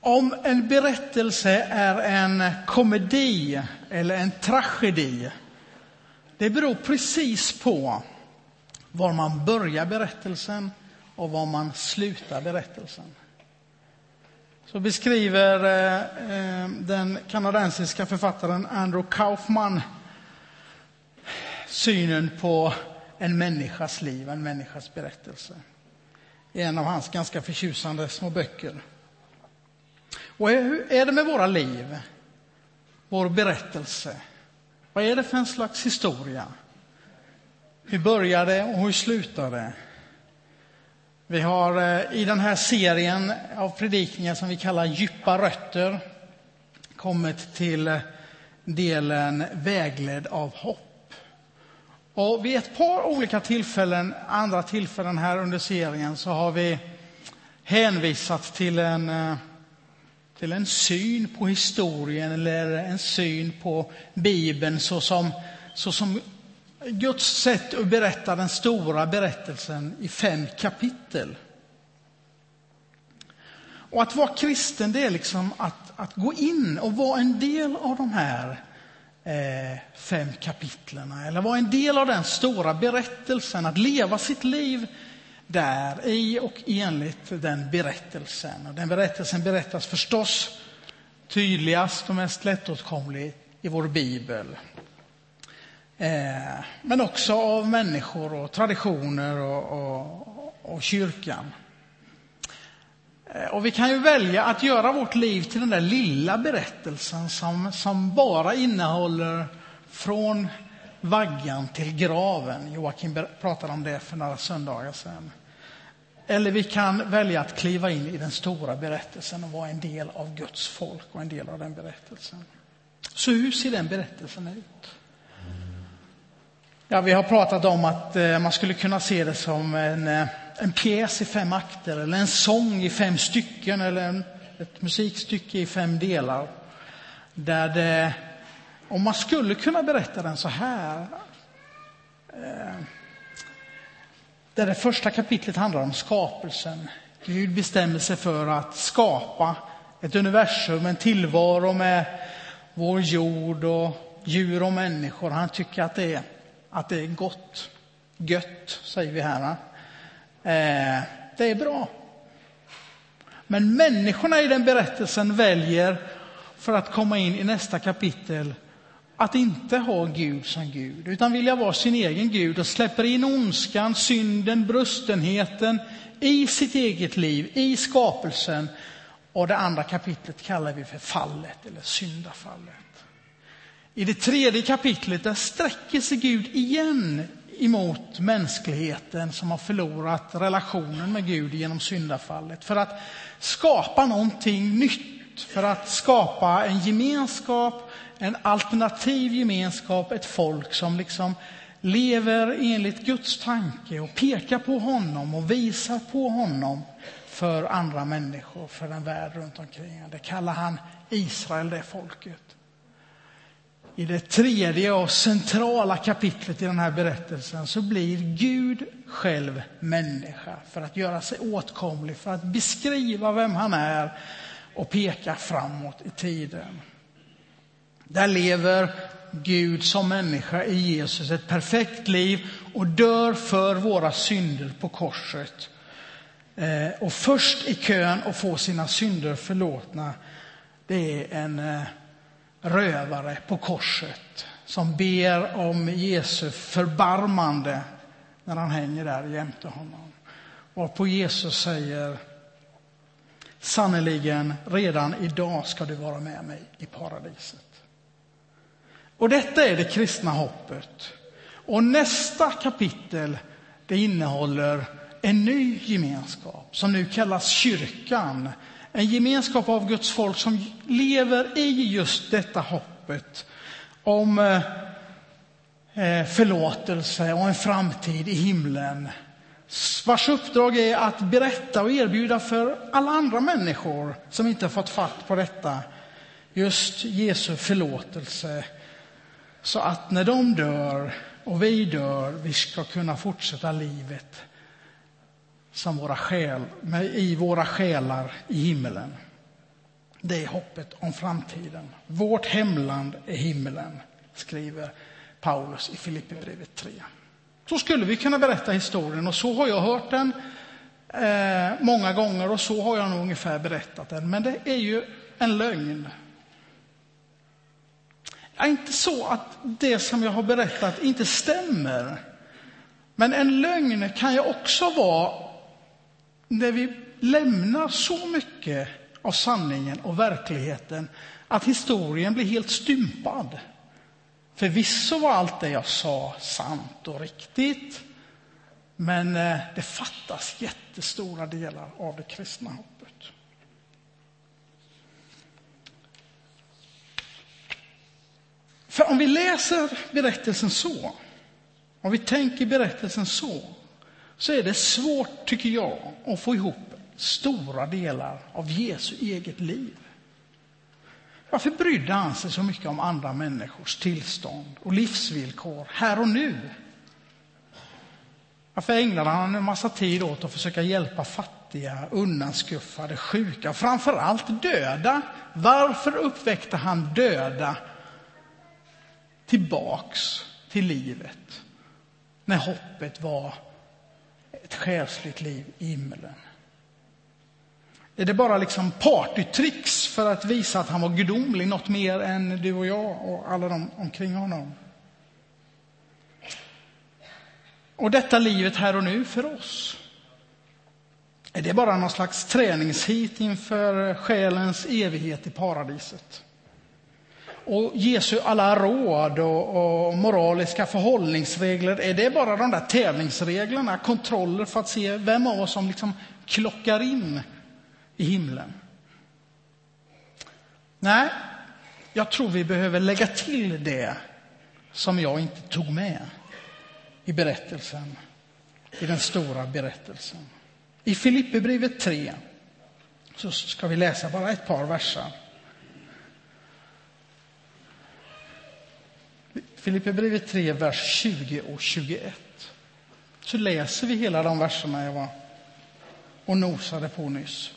Om en berättelse är en komedi eller en tragedi, det beror precis på var man börjar berättelsen och var man slutar berättelsen. Så beskriver eh, den kanadensiska författaren Andrew Kaufman synen på en människas liv, en människas berättelse. I en av hans ganska förtjusande små böcker. Och hur är det med våra liv? Vår berättelse? Vad är det för en slags historia? Hur börjar det och hur slutar det? Vi har eh, i den här serien av predikningar som vi kallar Djupa rötter kommit till eh, delen Vägledd av hopp. Och vid ett par olika tillfällen, andra tillfällen här under serien så har vi hänvisat till en eh, till en syn på historien eller en syn på Bibeln såsom, såsom Guds sätt att berätta den stora berättelsen i fem kapitel. Och att vara kristen, det är liksom att, att gå in och vara en del av de här eh, fem kapitlerna, eller vara en del av den stora berättelsen, att leva sitt liv där i och enligt den berättelsen. Och den berättelsen berättas förstås tydligast och mest lättåtkomligt i vår bibel. Eh, men också av människor och traditioner och, och, och kyrkan. Eh, och vi kan ju välja att göra vårt liv till den där lilla berättelsen som, som bara innehåller från vaggan till graven. Joakim pratade om det för några söndagar sedan. Eller vi kan välja att kliva in i den stora berättelsen och vara en del av Guds folk och en del av den berättelsen. Så hur ser den berättelsen ut? Ja, vi har pratat om att eh, man skulle kunna se det som en, eh, en pjäs i fem akter eller en sång i fem stycken eller en, ett musikstycke i fem delar. Där det, om man skulle kunna berätta den så här eh, där det första kapitlet handlar om skapelsen. Gud bestämmer sig för att skapa ett universum, en tillvaro med vår jord och djur och människor. Han tycker att det är, att det är gott, gött, säger vi här. Eh, det är bra. Men människorna i den berättelsen väljer, för att komma in i nästa kapitel, att inte ha Gud som Gud, utan vilja vara sin egen Gud och släpper in ondskan, synden, brustenheten i sitt eget liv, i skapelsen. Och det andra kapitlet kallar vi för fallet eller syndafallet. I det tredje kapitlet där sträcker sig Gud igen emot mänskligheten som har förlorat relationen med Gud genom syndafallet för att skapa någonting nytt, för att skapa en gemenskap, en alternativ gemenskap, ett folk som liksom lever enligt Guds tanke och pekar på honom och visar på honom för andra människor, för en värld runt omkring. Det kallar han Israel, det folket. I det tredje och centrala kapitlet i den här berättelsen så blir Gud själv människa för att göra sig åtkomlig, för att beskriva vem han är och pekar framåt i tiden. Där lever Gud som människa i Jesus ett perfekt liv och dör för våra synder på korset. Eh, och först i kön att få sina synder förlåtna, det är en eh, rövare på korset som ber om Jesu förbarmande när han hänger där jämte honom. Och på Jesus säger Sannerligen, redan idag ska du vara med mig i paradiset. Och detta är det kristna hoppet. Och nästa kapitel det innehåller en ny gemenskap som nu kallas kyrkan. En gemenskap av Guds folk som lever i just detta hoppet om eh, eh, förlåtelse och en framtid i himlen. Vars uppdrag är att berätta och erbjuda för alla andra människor som inte har fått fatt på detta just Jesu förlåtelse så att när de dör och vi dör, vi ska kunna fortsätta livet som våra själ, i våra själar i himmelen. Det är hoppet om framtiden. Vårt hemland är himmelen, skriver Paulus i Filipperbrevet 3. Så skulle vi kunna berätta historien och så har jag hört den eh, många gånger och så har jag nog ungefär berättat den. Men det är ju en lögn. Det är inte så att det som jag har berättat inte stämmer. Men en lögn kan ju också vara när vi lämnar så mycket av sanningen och verkligheten att historien blir helt stympad. Förvisso var allt det jag sa sant och riktigt, men eh, det fattas jättestora delar av det kristna hoppet. För om vi läser berättelsen så, om vi tänker berättelsen så, så är det svårt, tycker jag, att få ihop stora delar av Jesu eget liv. Varför brydde han sig så mycket om andra människors tillstånd och livsvillkor här och nu? Varför ägnade han en massa tid åt att försöka hjälpa fattiga, undanskuffade, sjuka och framför allt döda? Varför uppväckte han döda tillbaks till livet när hoppet var ett själsligt liv i himlen? Är det bara liksom partytricks för att visa att han var gudomlig, något mer än du och jag och alla de omkring honom? Och detta livet här och nu för oss? Är det bara någon slags träningshit inför själens evighet i paradiset? Och Jesu alla råd och, och, moraliska förhållningsregler, är det bara de där tävlingsreglerna, kontroller för att se vem av oss som liksom klockar in i himlen? Nej, jag tror vi behöver lägga till det som jag inte tog med i berättelsen, i den stora berättelsen. I Filipperbrevet 3 så ska vi läsa bara ett par verser. Filipperbrevet 3, vers 20 och 21. Så läser vi hela de verserna jag var och nosade på nyss.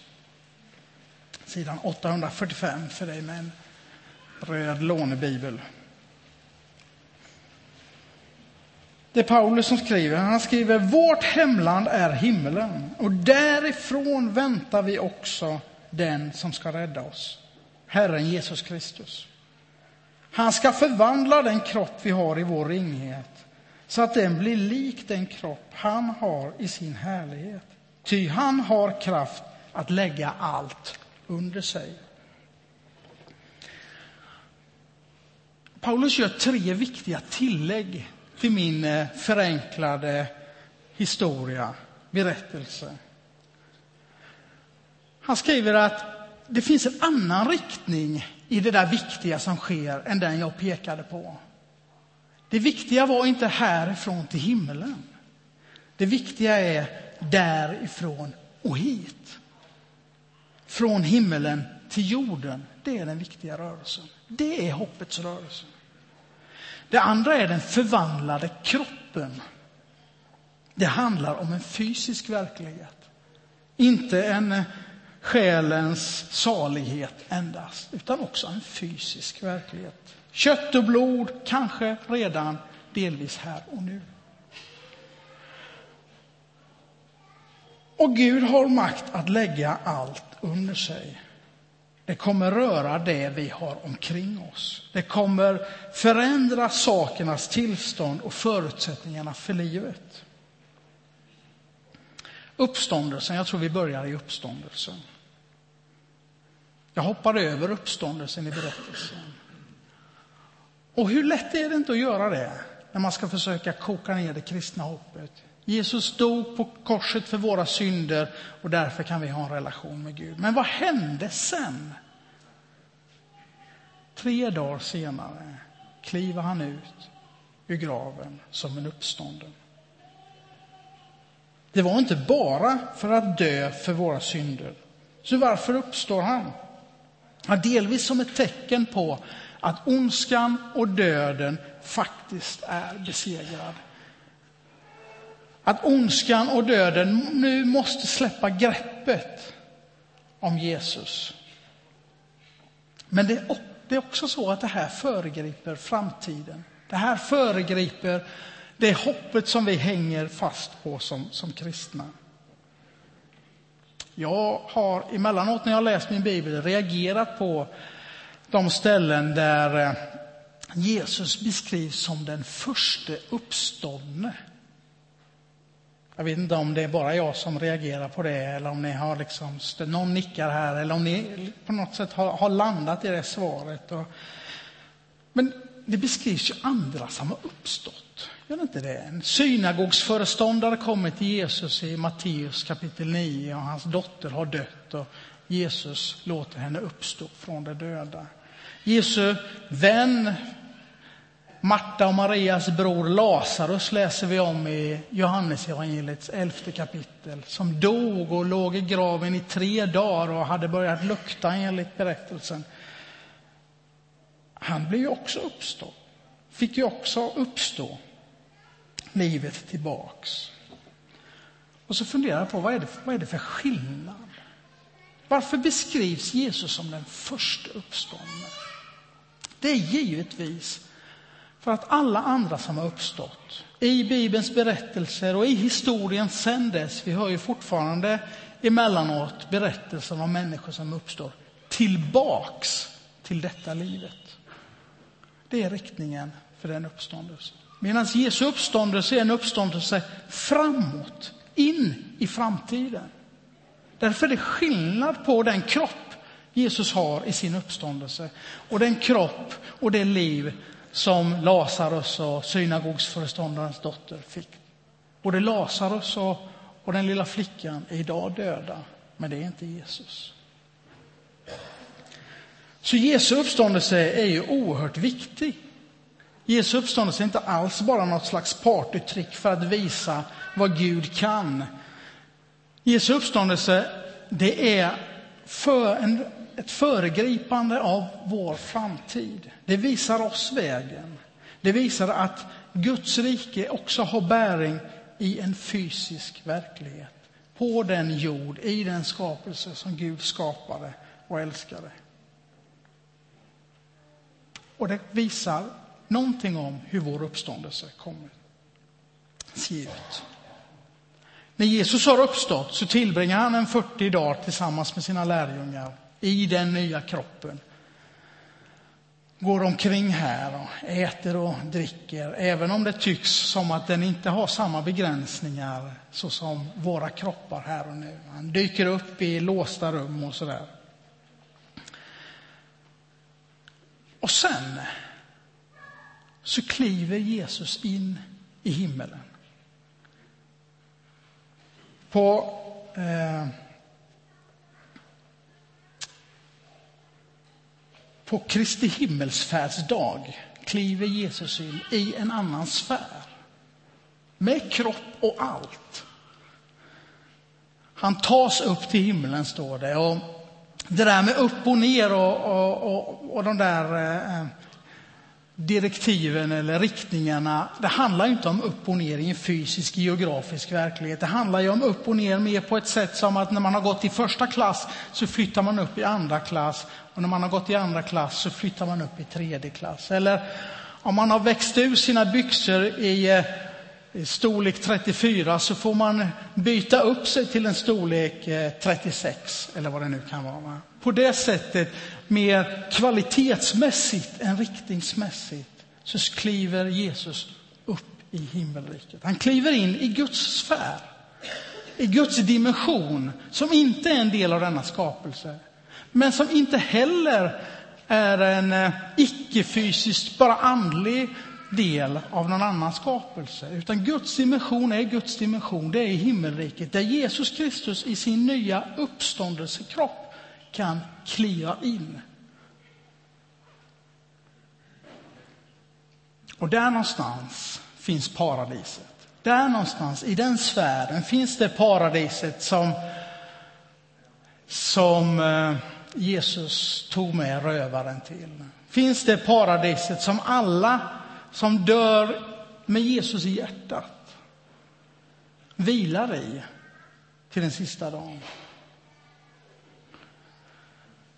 Sidan 845 för dig med en röd lånebibel. Det är Paulus som skriver. Han skriver vårt hemland är himlen och därifrån väntar vi också den som ska rädda oss, Herren Jesus Kristus. Han ska förvandla den kropp vi har i vår ringhet så att den blir lik den kropp han har i sin härlighet. Ty han har kraft att lägga allt under sig. Paulus gör tre viktiga tillägg till min eh, förenklade historia, berättelse. Han skriver att det finns en annan riktning i det där viktiga som sker än den jag pekade på. Det viktiga var inte härifrån till himlen. Det viktiga är därifrån och hit. Från himmelen till jorden, det är den viktiga rörelsen. Det är hoppets rörelse. Det andra är den förvandlade kroppen. Det handlar om en fysisk verklighet. Inte en eh, själens salighet endast, utan också en fysisk verklighet. Kött och blod, kanske redan delvis här och nu. Och Gud har makt att lägga allt under sig. Det kommer röra det vi har omkring oss. Det kommer förändra sakernas tillstånd och förutsättningarna för livet. Uppståndelsen, jag tror vi börjar i uppståndelsen. Jag hoppar över uppståndelsen i berättelsen. Och hur lätt är det inte att göra det när man ska försöka koka ner det kristna hoppet? Jesus dog på korset för våra synder och därför kan vi ha en relation med Gud. Men vad hände sen? Tre dagar senare kliver han ut ur graven som en uppstånden. Det var inte bara för att dö för våra synder. Så varför uppstår han? Ja, delvis som ett tecken på att ondskan och döden faktiskt är besegrad. Att ondskan och döden nu måste släppa greppet om Jesus. Men det är, också så att det här föregriper framtiden. Det här föregriper det hoppet som vi hänger fast på som, som kristna. Jag har emellanåt när jag läst min bibel reagerat på de ställen där eh, Jesus beskrivs som den första uppståndne. Jag vet inte om det är bara jag som reagerar på det eller om ni har liksom, någon nickar här eller om ni på något sätt har, har landat i det svaret. Och, men det beskrivs ju andra som har uppstått. Gör inte det? En synagogsföreståndare kommer till Jesus i Matteus kapitel 9 och hans dotter har dött och Jesus låter henne uppstå från de döda. Jesu vän Marta och Marias bror Lazarus läser vi om i Johannesevangeliets elfte kapitel, som dog och låg i graven i tre dagar och hade börjat lukta enligt berättelsen. Han blev ju också uppstå, fick ju också uppstå livet tillbaks. Och så funderar jag på vad är, det, vad är det för skillnad? Varför beskrivs Jesus som den första uppståndne? Det är givetvis för att alla andra som har uppstått i Bibelns berättelser och i historien sen dess, vi hör ju fortfarande emellanåt berättelser om människor som uppstår tillbaks till detta livet. Det är riktningen för den uppståndelsen. Medan Jesu uppståndelse är en uppståndelse framåt, in i framtiden. Därför är det skillnad på den kropp Jesus har i sin uppståndelse och den kropp och det liv som Lazarus och synagogsföreståndarens dotter fick. Både Lazarus och, och den lilla flickan är idag döda, men det är inte Jesus. Så Jesu uppståndelse är ju oerhört viktig. Jesu uppståndelse är inte alls bara något slags partytrick för att visa vad Gud kan. Jesu uppståndelse, det är för en ett föregripande av vår framtid. Det visar oss vägen. Det visar att Guds rike också har bäring i en fysisk verklighet. På den jord, i den skapelse som Gud skapade och älskade. Och det visar någonting om hur vår uppståndelse kommer se ut. När Jesus har uppstått så tillbringar han en 40 dagar tillsammans med sina lärjungar i den nya kroppen. Går omkring här och äter och dricker, även om det tycks som att den inte har samma begränsningar som våra kroppar här och nu. Han dyker upp i låsta rum och sådär. Och sen så kliver Jesus in i himmelen. På eh, På Kristi himmelsfärdsdag kliver Jesus in i en annan sfär. Med kropp och allt. Han tas upp till himlen, står det. Och det där med upp och ner och, och, och, och de där eh, direktiven eller riktningarna, det handlar inte om upp och ner i en fysisk geografisk verklighet. Det handlar ju om upp och ner mer på ett sätt som att när man har gått i första klass så flyttar man upp i andra klass och när man har gått i andra klass så flyttar man upp i tredje klass. Eller om man har växt ur sina byxor i, eh, i storlek 34 så får man byta upp sig till en storlek eh, 36 eller vad det nu kan vara. På det sättet, mer kvalitetsmässigt än riktningsmässigt, så kliver Jesus upp i himmelriket. Han kliver in i Guds sfär, i Guds dimension, som inte är en del av denna skapelse men som inte heller är en eh, icke-fysiskt, bara andlig del av någon annan skapelse. Utan Guds dimension är Guds dimension, det är i himmelriket, där Jesus Kristus i sin nya uppståndelsekropp kan kliva in. Och där någonstans finns paradiset. Där någonstans, i den sfären, finns det paradiset som, som eh, Jesus tog med rövaren till. Finns det paradiset som alla som dör med Jesus i hjärtat vilar i till den sista dagen.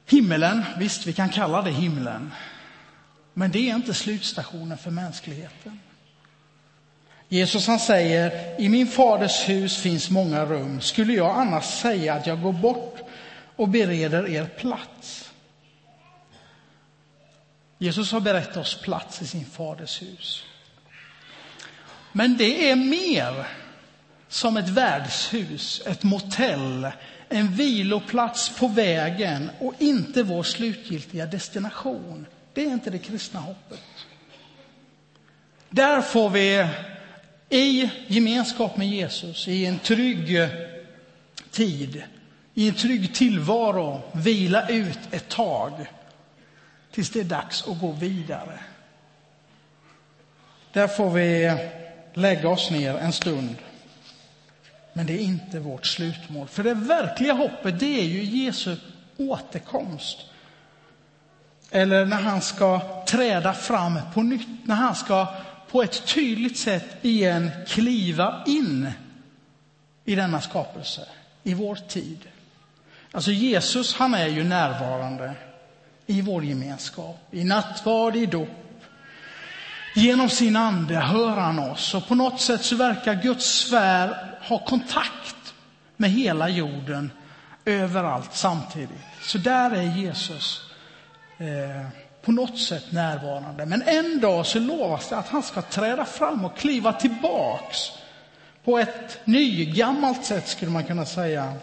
Himmelen, visst vi kan kalla det himlen. Men det är inte slutstationen för mänskligheten. Jesus han säger, i min faders hus finns många rum. Skulle jag annars säga att jag går bort och bereder er plats? Jesus har berättat oss plats i sin faders hus. Men det är mer som ett värdshus, ett motell, en viloplats på vägen och inte vår slutgiltiga destination. Det är inte det kristna hoppet. Där får vi i gemenskap med Jesus, i en trygg tid, i en trygg tillvaro, vila ut ett tag tills det är dags att gå vidare. Där får vi lägga oss ner en stund. Men det är inte vårt slutmål. För det verkliga hoppet, det är ju Jesu återkomst. Eller när han ska träda fram på nytt, när han ska på ett tydligt sätt igen kliva in i denna skapelse, i vår tid. Alltså Jesus, han är ju närvarande i vår gemenskap, i nattvard, i dop. Genom sin ande hör han oss och på något sätt så verkar Guds sfär ha kontakt med hela jorden överallt samtidigt. Så där är Jesus eh, på något sätt närvarande. Men en dag så lovas det att han ska träda fram och kliva tillbaks på ett nygammalt sätt skulle man kunna säga.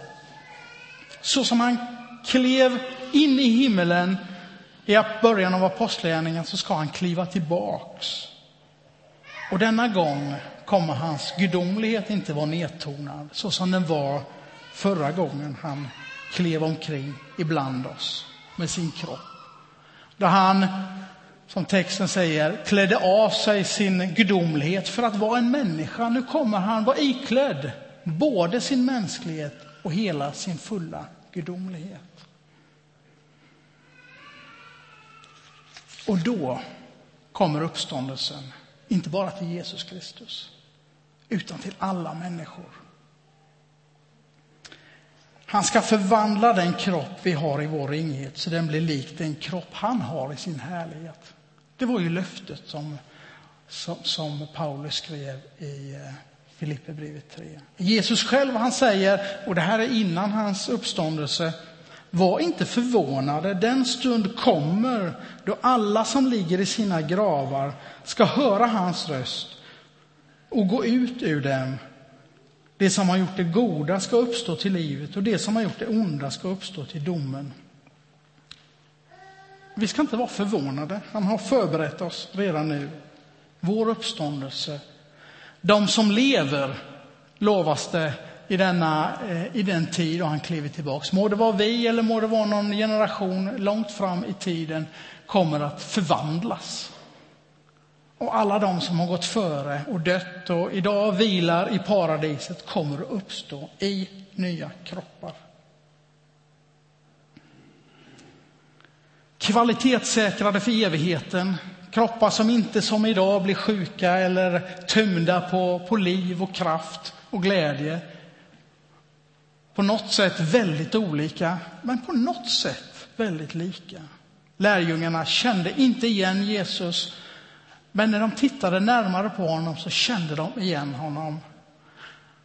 Så som han klev in i himmelen i början av apostlagärningarna så ska han kliva tillbaks. Och denna gång kommer hans gudomlighet inte vara nedtonad så som den var förra gången han klev omkring ibland oss med sin kropp. Där han, som texten säger, klädde av sig sin gudomlighet för att vara en människa. Nu kommer han vara iklädd både sin mänsklighet och hela sin fulla gudomlighet. Och då kommer uppståndelsen, inte bara till Jesus Kristus, utan till alla människor. Han ska förvandla den kropp vi har i vår ringhet så den blir lik den kropp han har i sin härlighet. Det var ju löftet som, som, som Paulus skrev i eh, Filipperbrevet 3. Jesus själv han säger, och det här är innan hans uppståndelse, var inte förvånade, den stund kommer då alla som ligger i sina gravar ska höra hans röst och gå ut ur dem. Det som har gjort det goda ska uppstå till livet och det som har gjort det onda ska uppstå till domen. Vi ska inte vara förvånade. Han har förberett oss redan nu. Vår uppståndelse. De som lever, lovas det i, denna, eh, i den tid då han kliver tillbaks. Må det vara vi eller må det vara någon generation långt fram i tiden kommer att förvandlas. Och alla de som har gått före och dött och idag vilar i paradiset kommer att uppstå i nya kroppar. Kvalitetssäkrade för evigheten. Kroppar som inte som idag blir sjuka eller tömda på, på liv och kraft och glädje. På något sätt väldigt olika, men på något sätt väldigt lika. Lärjungarna kände inte igen Jesus men när de tittade närmare på honom så kände de igen honom.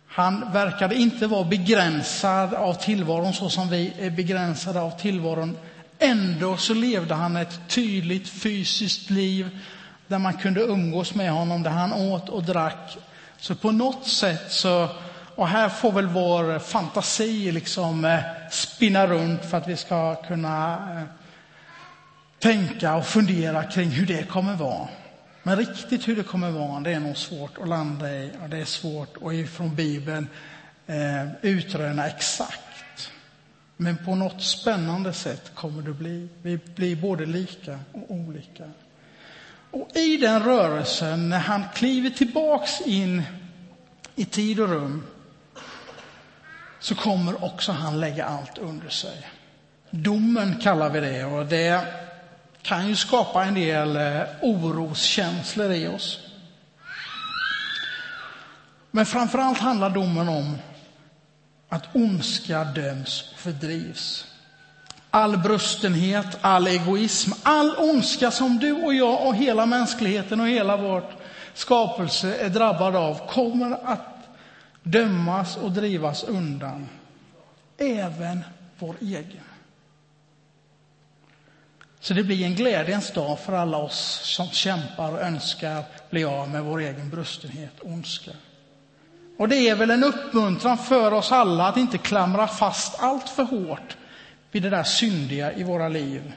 Han verkade inte vara begränsad av tillvaron så som vi är begränsade av tillvaron. Ändå så levde han ett tydligt fysiskt liv där man kunde umgås med honom, där han åt och drack. Så på något sätt så, och här får väl vår fantasi liksom eh, spinna runt för att vi ska kunna eh, tänka och fundera kring hur det kommer vara. Men riktigt hur det kommer vara, det är nog svårt att landa i och det är svårt att ifrån Bibeln eh, utröna exakt. Men på något spännande sätt kommer det bli. Vi blir både lika och olika. Och i den rörelsen, när han kliver tillbaks in i tid och rum, så kommer också han lägga allt under sig. Domen kallar vi det och det kan ju skapa en del eh, oroskänslor i oss. Men framför allt handlar domen om att ondska döms och fördrivs. all brustenhet, all egoism, all ondska som du och jag och hela mänskligheten och hela vårt skapelse är drabbad av kommer att dömas och drivas undan. Även vår egen. Så det blir en glädjens dag för alla oss som kämpar och önskar bli av med vår egen brustenhet och ondska. Och det är väl en uppmuntran för oss alla att inte klamra fast allt för hårt vid det där syndiga i våra liv.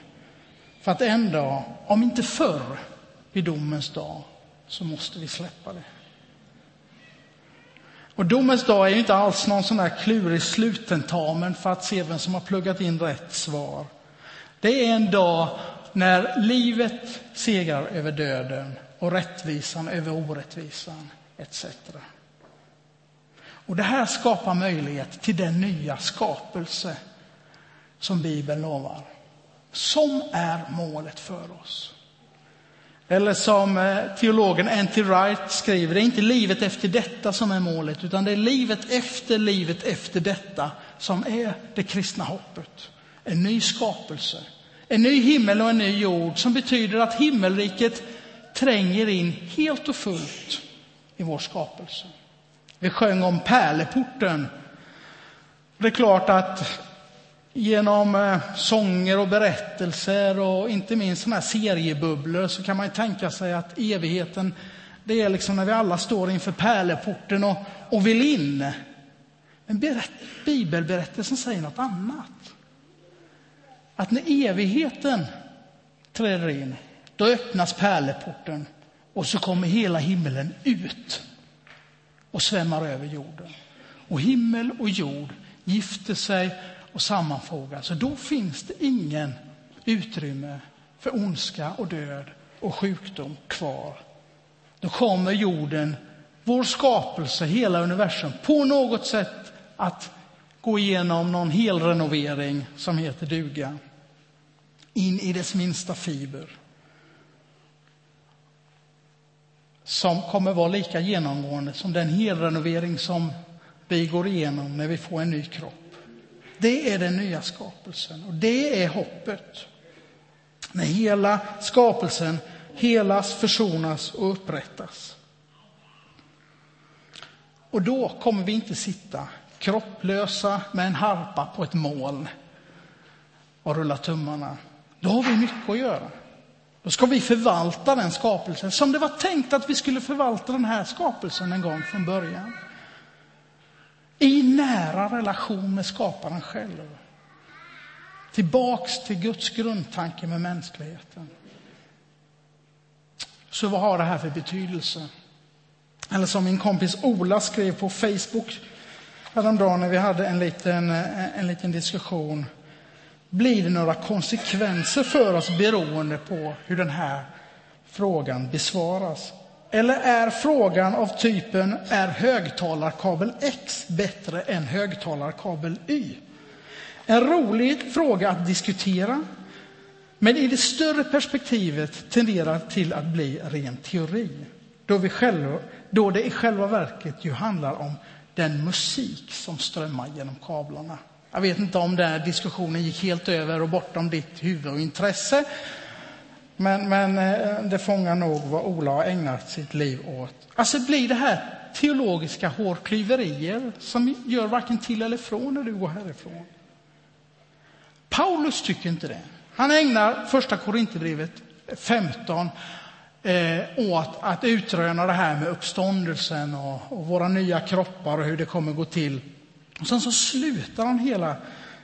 För att en dag, om inte förr, vid domens dag, så måste vi släppa det. Och domens dag är ju inte alls någon sån här klurig slutentamen för att se vem som har pluggat in rätt svar. Det är en dag när livet segrar över döden och rättvisan över orättvisan etc. Och det här skapar möjlighet till den nya skapelse som Bibeln lovar, som är målet för oss. Eller som eh, teologen Anti Wright skriver, det är inte livet efter detta som är målet, utan det är livet efter livet efter detta som är det kristna hoppet. En ny skapelse, en ny himmel och en ny jord som betyder att himmelriket tränger in helt och fullt i vår skapelse. Vi sjöng om pärleporten. Det är klart att genom eh, sånger och berättelser och inte minst såna här seriebubblor så kan man tänka sig att evigheten, det är liksom när vi alla står inför pärleporten och, och vill in. Men bibelberättelsen säger något annat. Att när evigheten träder in, då öppnas pärleporten och så kommer hela himlen ut och svämmar över jorden. Och himmel och jord gifter sig och sammanfogas. Så då finns det ingen utrymme för ondska och död och sjukdom kvar. Då kommer jorden, vår skapelse, hela universum, på något sätt att gå igenom någon helrenovering som heter duga. In i dess minsta fiber. Som kommer vara lika genomgående som den helrenovering som vi går igenom när vi får en ny kropp. Det är den nya skapelsen och det är hoppet. När hela skapelsen helas, försonas och upprättas. Och då kommer vi inte sitta kropplösa med en harpa på ett moln och rulla tummarna. Då har vi mycket att göra. Då ska vi förvalta den skapelsen som det var tänkt att vi skulle förvalta den här skapelsen en gång från början i nära relation med skaparen själv. Tillbaks till Guds grundtanke med mänskligheten. Så vad har det här för betydelse? Eller som min kompis Ola skrev på Facebook häromdagen när vi hade en liten, eh, en liten diskussion. Blir det några konsekvenser för oss beroende på hur den här frågan besvaras? Eller är frågan av typen är högtalarkabel X bättre än högtalarkabel Y? En rolig fråga att diskutera, men i det större perspektivet tenderar till att bli ren teori. Då, vi själva, då det i själva verket ju handlar om den musik som strömmar genom kablarna. Jag vet inte om den diskussionen gick helt över och bortom ditt huvudintresse. Men, men eh, det fångar nog vad Ola har ägnat sitt liv åt. Alltså blir det här teologiska hårklyverier som gör varken till eller från när du går härifrån. Paulus tycker inte det. Han ägnar första Korinthierbrevet 15 eh, åt att utröna det här med uppståndelsen och, och, våra nya kroppar och hur det kommer gå till. Och sen så slutar han hela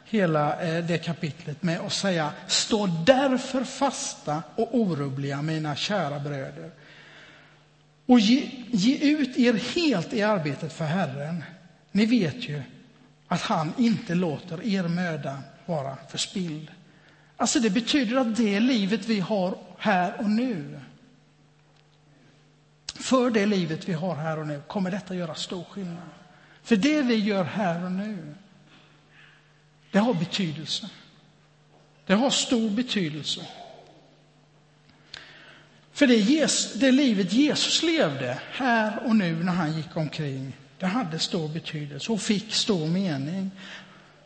hela eh, det kapitlet med att säga stå därför fasta och orubbliga, mina kära bröder. Och ge, ge ut er helt i arbetet för Herren. Ni vet ju att han inte låter er möda vara förspilld. Alltså det betyder att det livet vi har här och nu, för det livet vi har här och nu kommer detta göra stor skillnad. För det vi gör här och nu, det har betydelse. Det har stor betydelse. För det, det livet Jesus levde här och nu när han gick omkring, det hade stor betydelse och fick stor mening.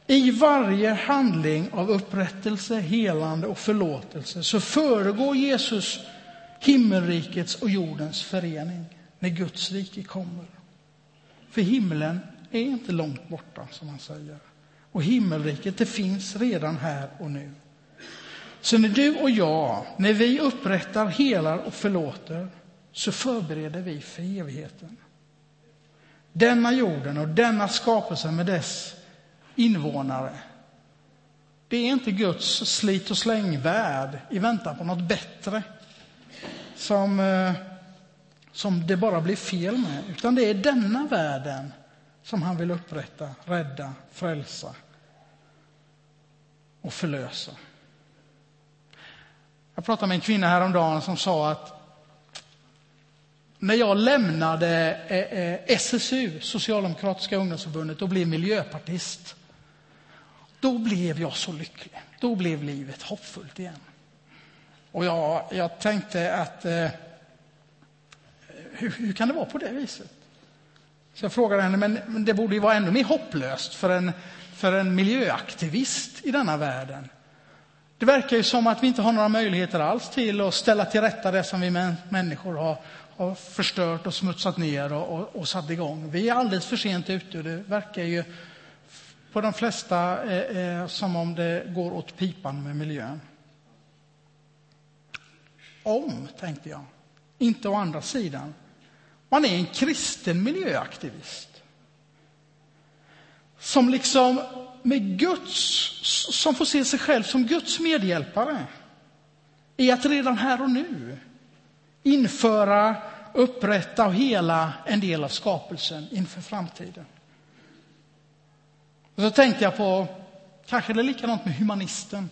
I varje handling av upprättelse, helande och förlåtelse så föregår Jesus himmelrikets och jordens förening när Guds rike kommer. För himlen är inte långt borta, som han säger. Och himmelriket, det finns redan här och nu. Så när du och jag, när vi upprättar, helar och förlåter, så förbereder vi för evigheten. Denna jorden och denna skapelse med dess invånare, det är inte Guds slit och släng-värld i väntan på något bättre som, eh, som det bara blir fel med, utan det är denna världen som han vill upprätta, rädda, frälsa och förlösa. Jag pratade med en kvinna häromdagen som sa att när jag lämnade eh, eh, SSU, Socialdemokratiska ungdomsförbundet, och blev miljöpartist, då blev jag så lycklig. Då blev livet hoppfullt igen. Och jag, jag tänkte att eh, hur, hur, kan det vara på det viset? Så jag frågade henne, men, men det borde ju vara ännu mer hopplöst för en, för en miljöaktivist i denna världen. Det verkar ju som att vi inte har några möjligheter alls till att ställa till rätta det som vi människor har, har förstört och smutsat ner och, och, och satt igång. Vi är alldeles för sent ute och det verkar ju på de flesta eh, eh, som om det går åt pipan med miljön. Om, tänkte jag. Inte å andra sidan. Man är en kristen miljöaktivist. Som liksom med Guds, som får se sig själv som Guds medhjälpare i att redan här och nu införa, upprätta och hela en del av skapelsen inför framtiden. Och så tänkte jag på, kanske det är likadant med humanisten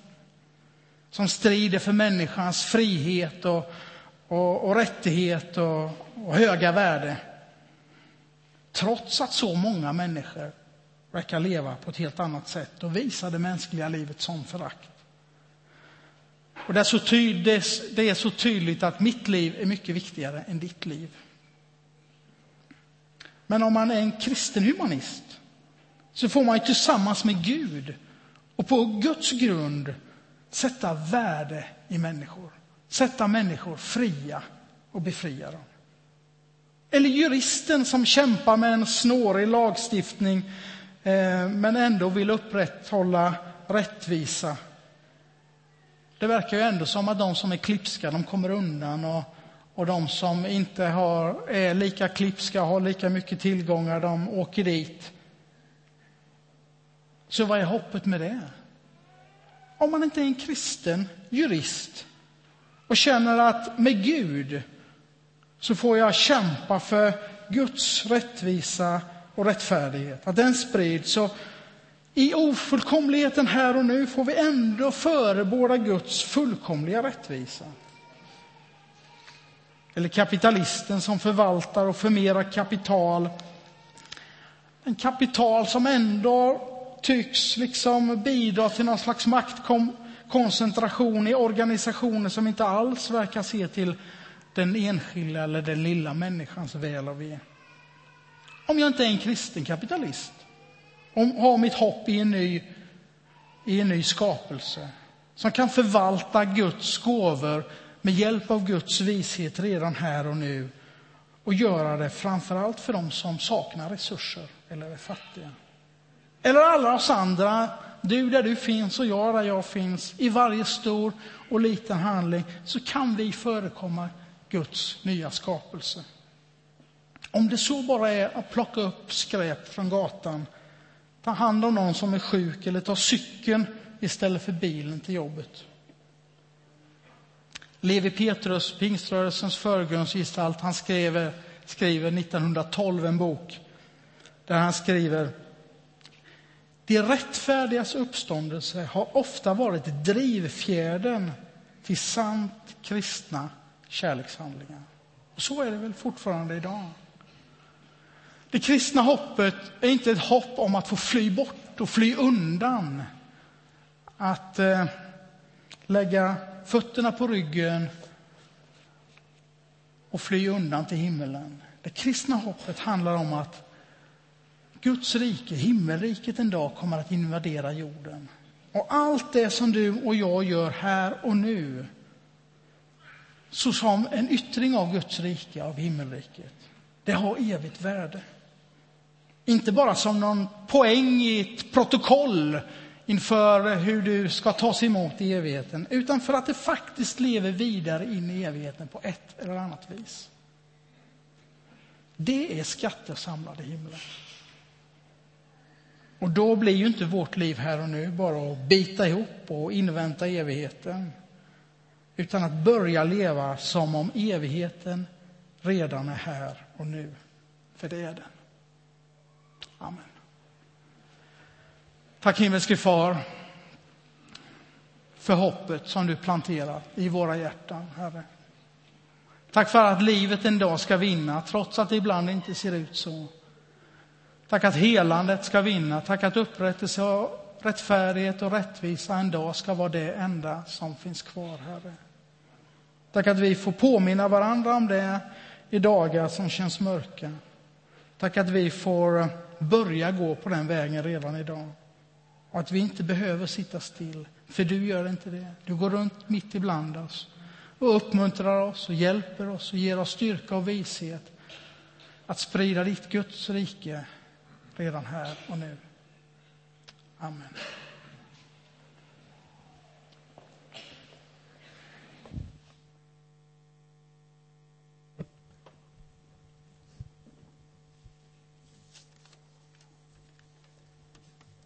som strider för människans frihet och, och, och rättighet och, och höga värde. Trots att så många människor verkar leva på ett helt annat sätt och visa det mänskliga livet som förakt. Och det är, så tydligt, det är så tydligt att mitt liv är mycket viktigare än ditt liv. Men om man är en kristen humanist så får man tillsammans med Gud och på Guds grund sätta värde i människor. Sätta människor fria och befria dem. Eller juristen som kämpar med en snårig lagstiftning eh, men ändå vill upprätthålla rättvisa. Det verkar ju ändå som att de som är klipska, de kommer undan och, och de som inte har, är lika klipska, har lika mycket tillgångar, de åker dit. Så vad är hoppet med det? Om man inte är en kristen jurist och känner att med Gud så får jag kämpa för Guds rättvisa och rättfärdighet, att den sprids. Så I ofullkomligheten här och nu får vi ändå förebåda Guds fullkomliga rättvisa. Eller kapitalisten som förvaltar och förmerar kapital. En kapital som ändå tycks liksom bidra till någon slags koncentration i organisationer som inte alls verkar se till den enskilda eller den lilla människans väl och ve. Om jag inte är en kristen kapitalist, om har mitt hopp i en ny, i en ny skapelse som kan förvalta Guds gåvor med hjälp av Guds vishet redan här och nu och göra det framför allt för dem som saknar resurser eller är fattiga. Eller alla oss andra, du där du finns och jag där jag finns, i varje stor och liten handling så kan vi förekomma Guds nya skapelse. Om det så bara är att plocka upp skräp från gatan, ta hand om någon som är sjuk eller ta cykeln istället för bilen till jobbet. Levi Petrus, pingströrelsens förgrundsgestalt, han skriver, skriver 1912 en bok där han skriver de rättfärdigas uppståndelse har ofta varit drivfjädern till sant kristna kärlekshandlingar. Och så är det väl fortfarande idag. Det kristna hoppet är inte ett hopp om att få fly bort och fly undan. Att eh, lägga fötterna på ryggen och fly undan till himmelen. Det kristna hoppet handlar om att Guds rike, himmelriket en dag kommer att invadera jorden. Och allt det som du och jag gör här och nu, så som en yttring av Guds rike, av himmelriket, det har evigt värde. Inte bara som någon poäng i ett protokoll inför hur du ska tas emot i evigheten, utan för att det faktiskt lever vidare in i evigheten på ett eller annat vis. Det är skatter samlade i himlen. Och då blir ju inte vårt liv här och nu bara att bita ihop och invänta evigheten. Utan att börja leva som om evigheten redan är här och nu. För det är den. Amen. Tack himmelske far för hoppet som du planterat i våra hjärtan, Herre. Tack för att livet en dag ska vinna, trots att det ibland inte ser ut så. Tack att helandet ska vinna, tack att upprättelse och rättfärdighet och rättvisa en dag ska vara det enda som finns kvar, Herre. Tack att vi får påminna varandra om det i dagar som känns mörka. Tack att vi får börja gå på den vägen redan idag. Och att vi inte behöver sitta still, för du gör inte det. Du går runt mitt ibland oss och uppmuntrar oss och hjälper oss och ger oss styrka och vishet att sprida ditt Guds rike redan här och nu. Amen.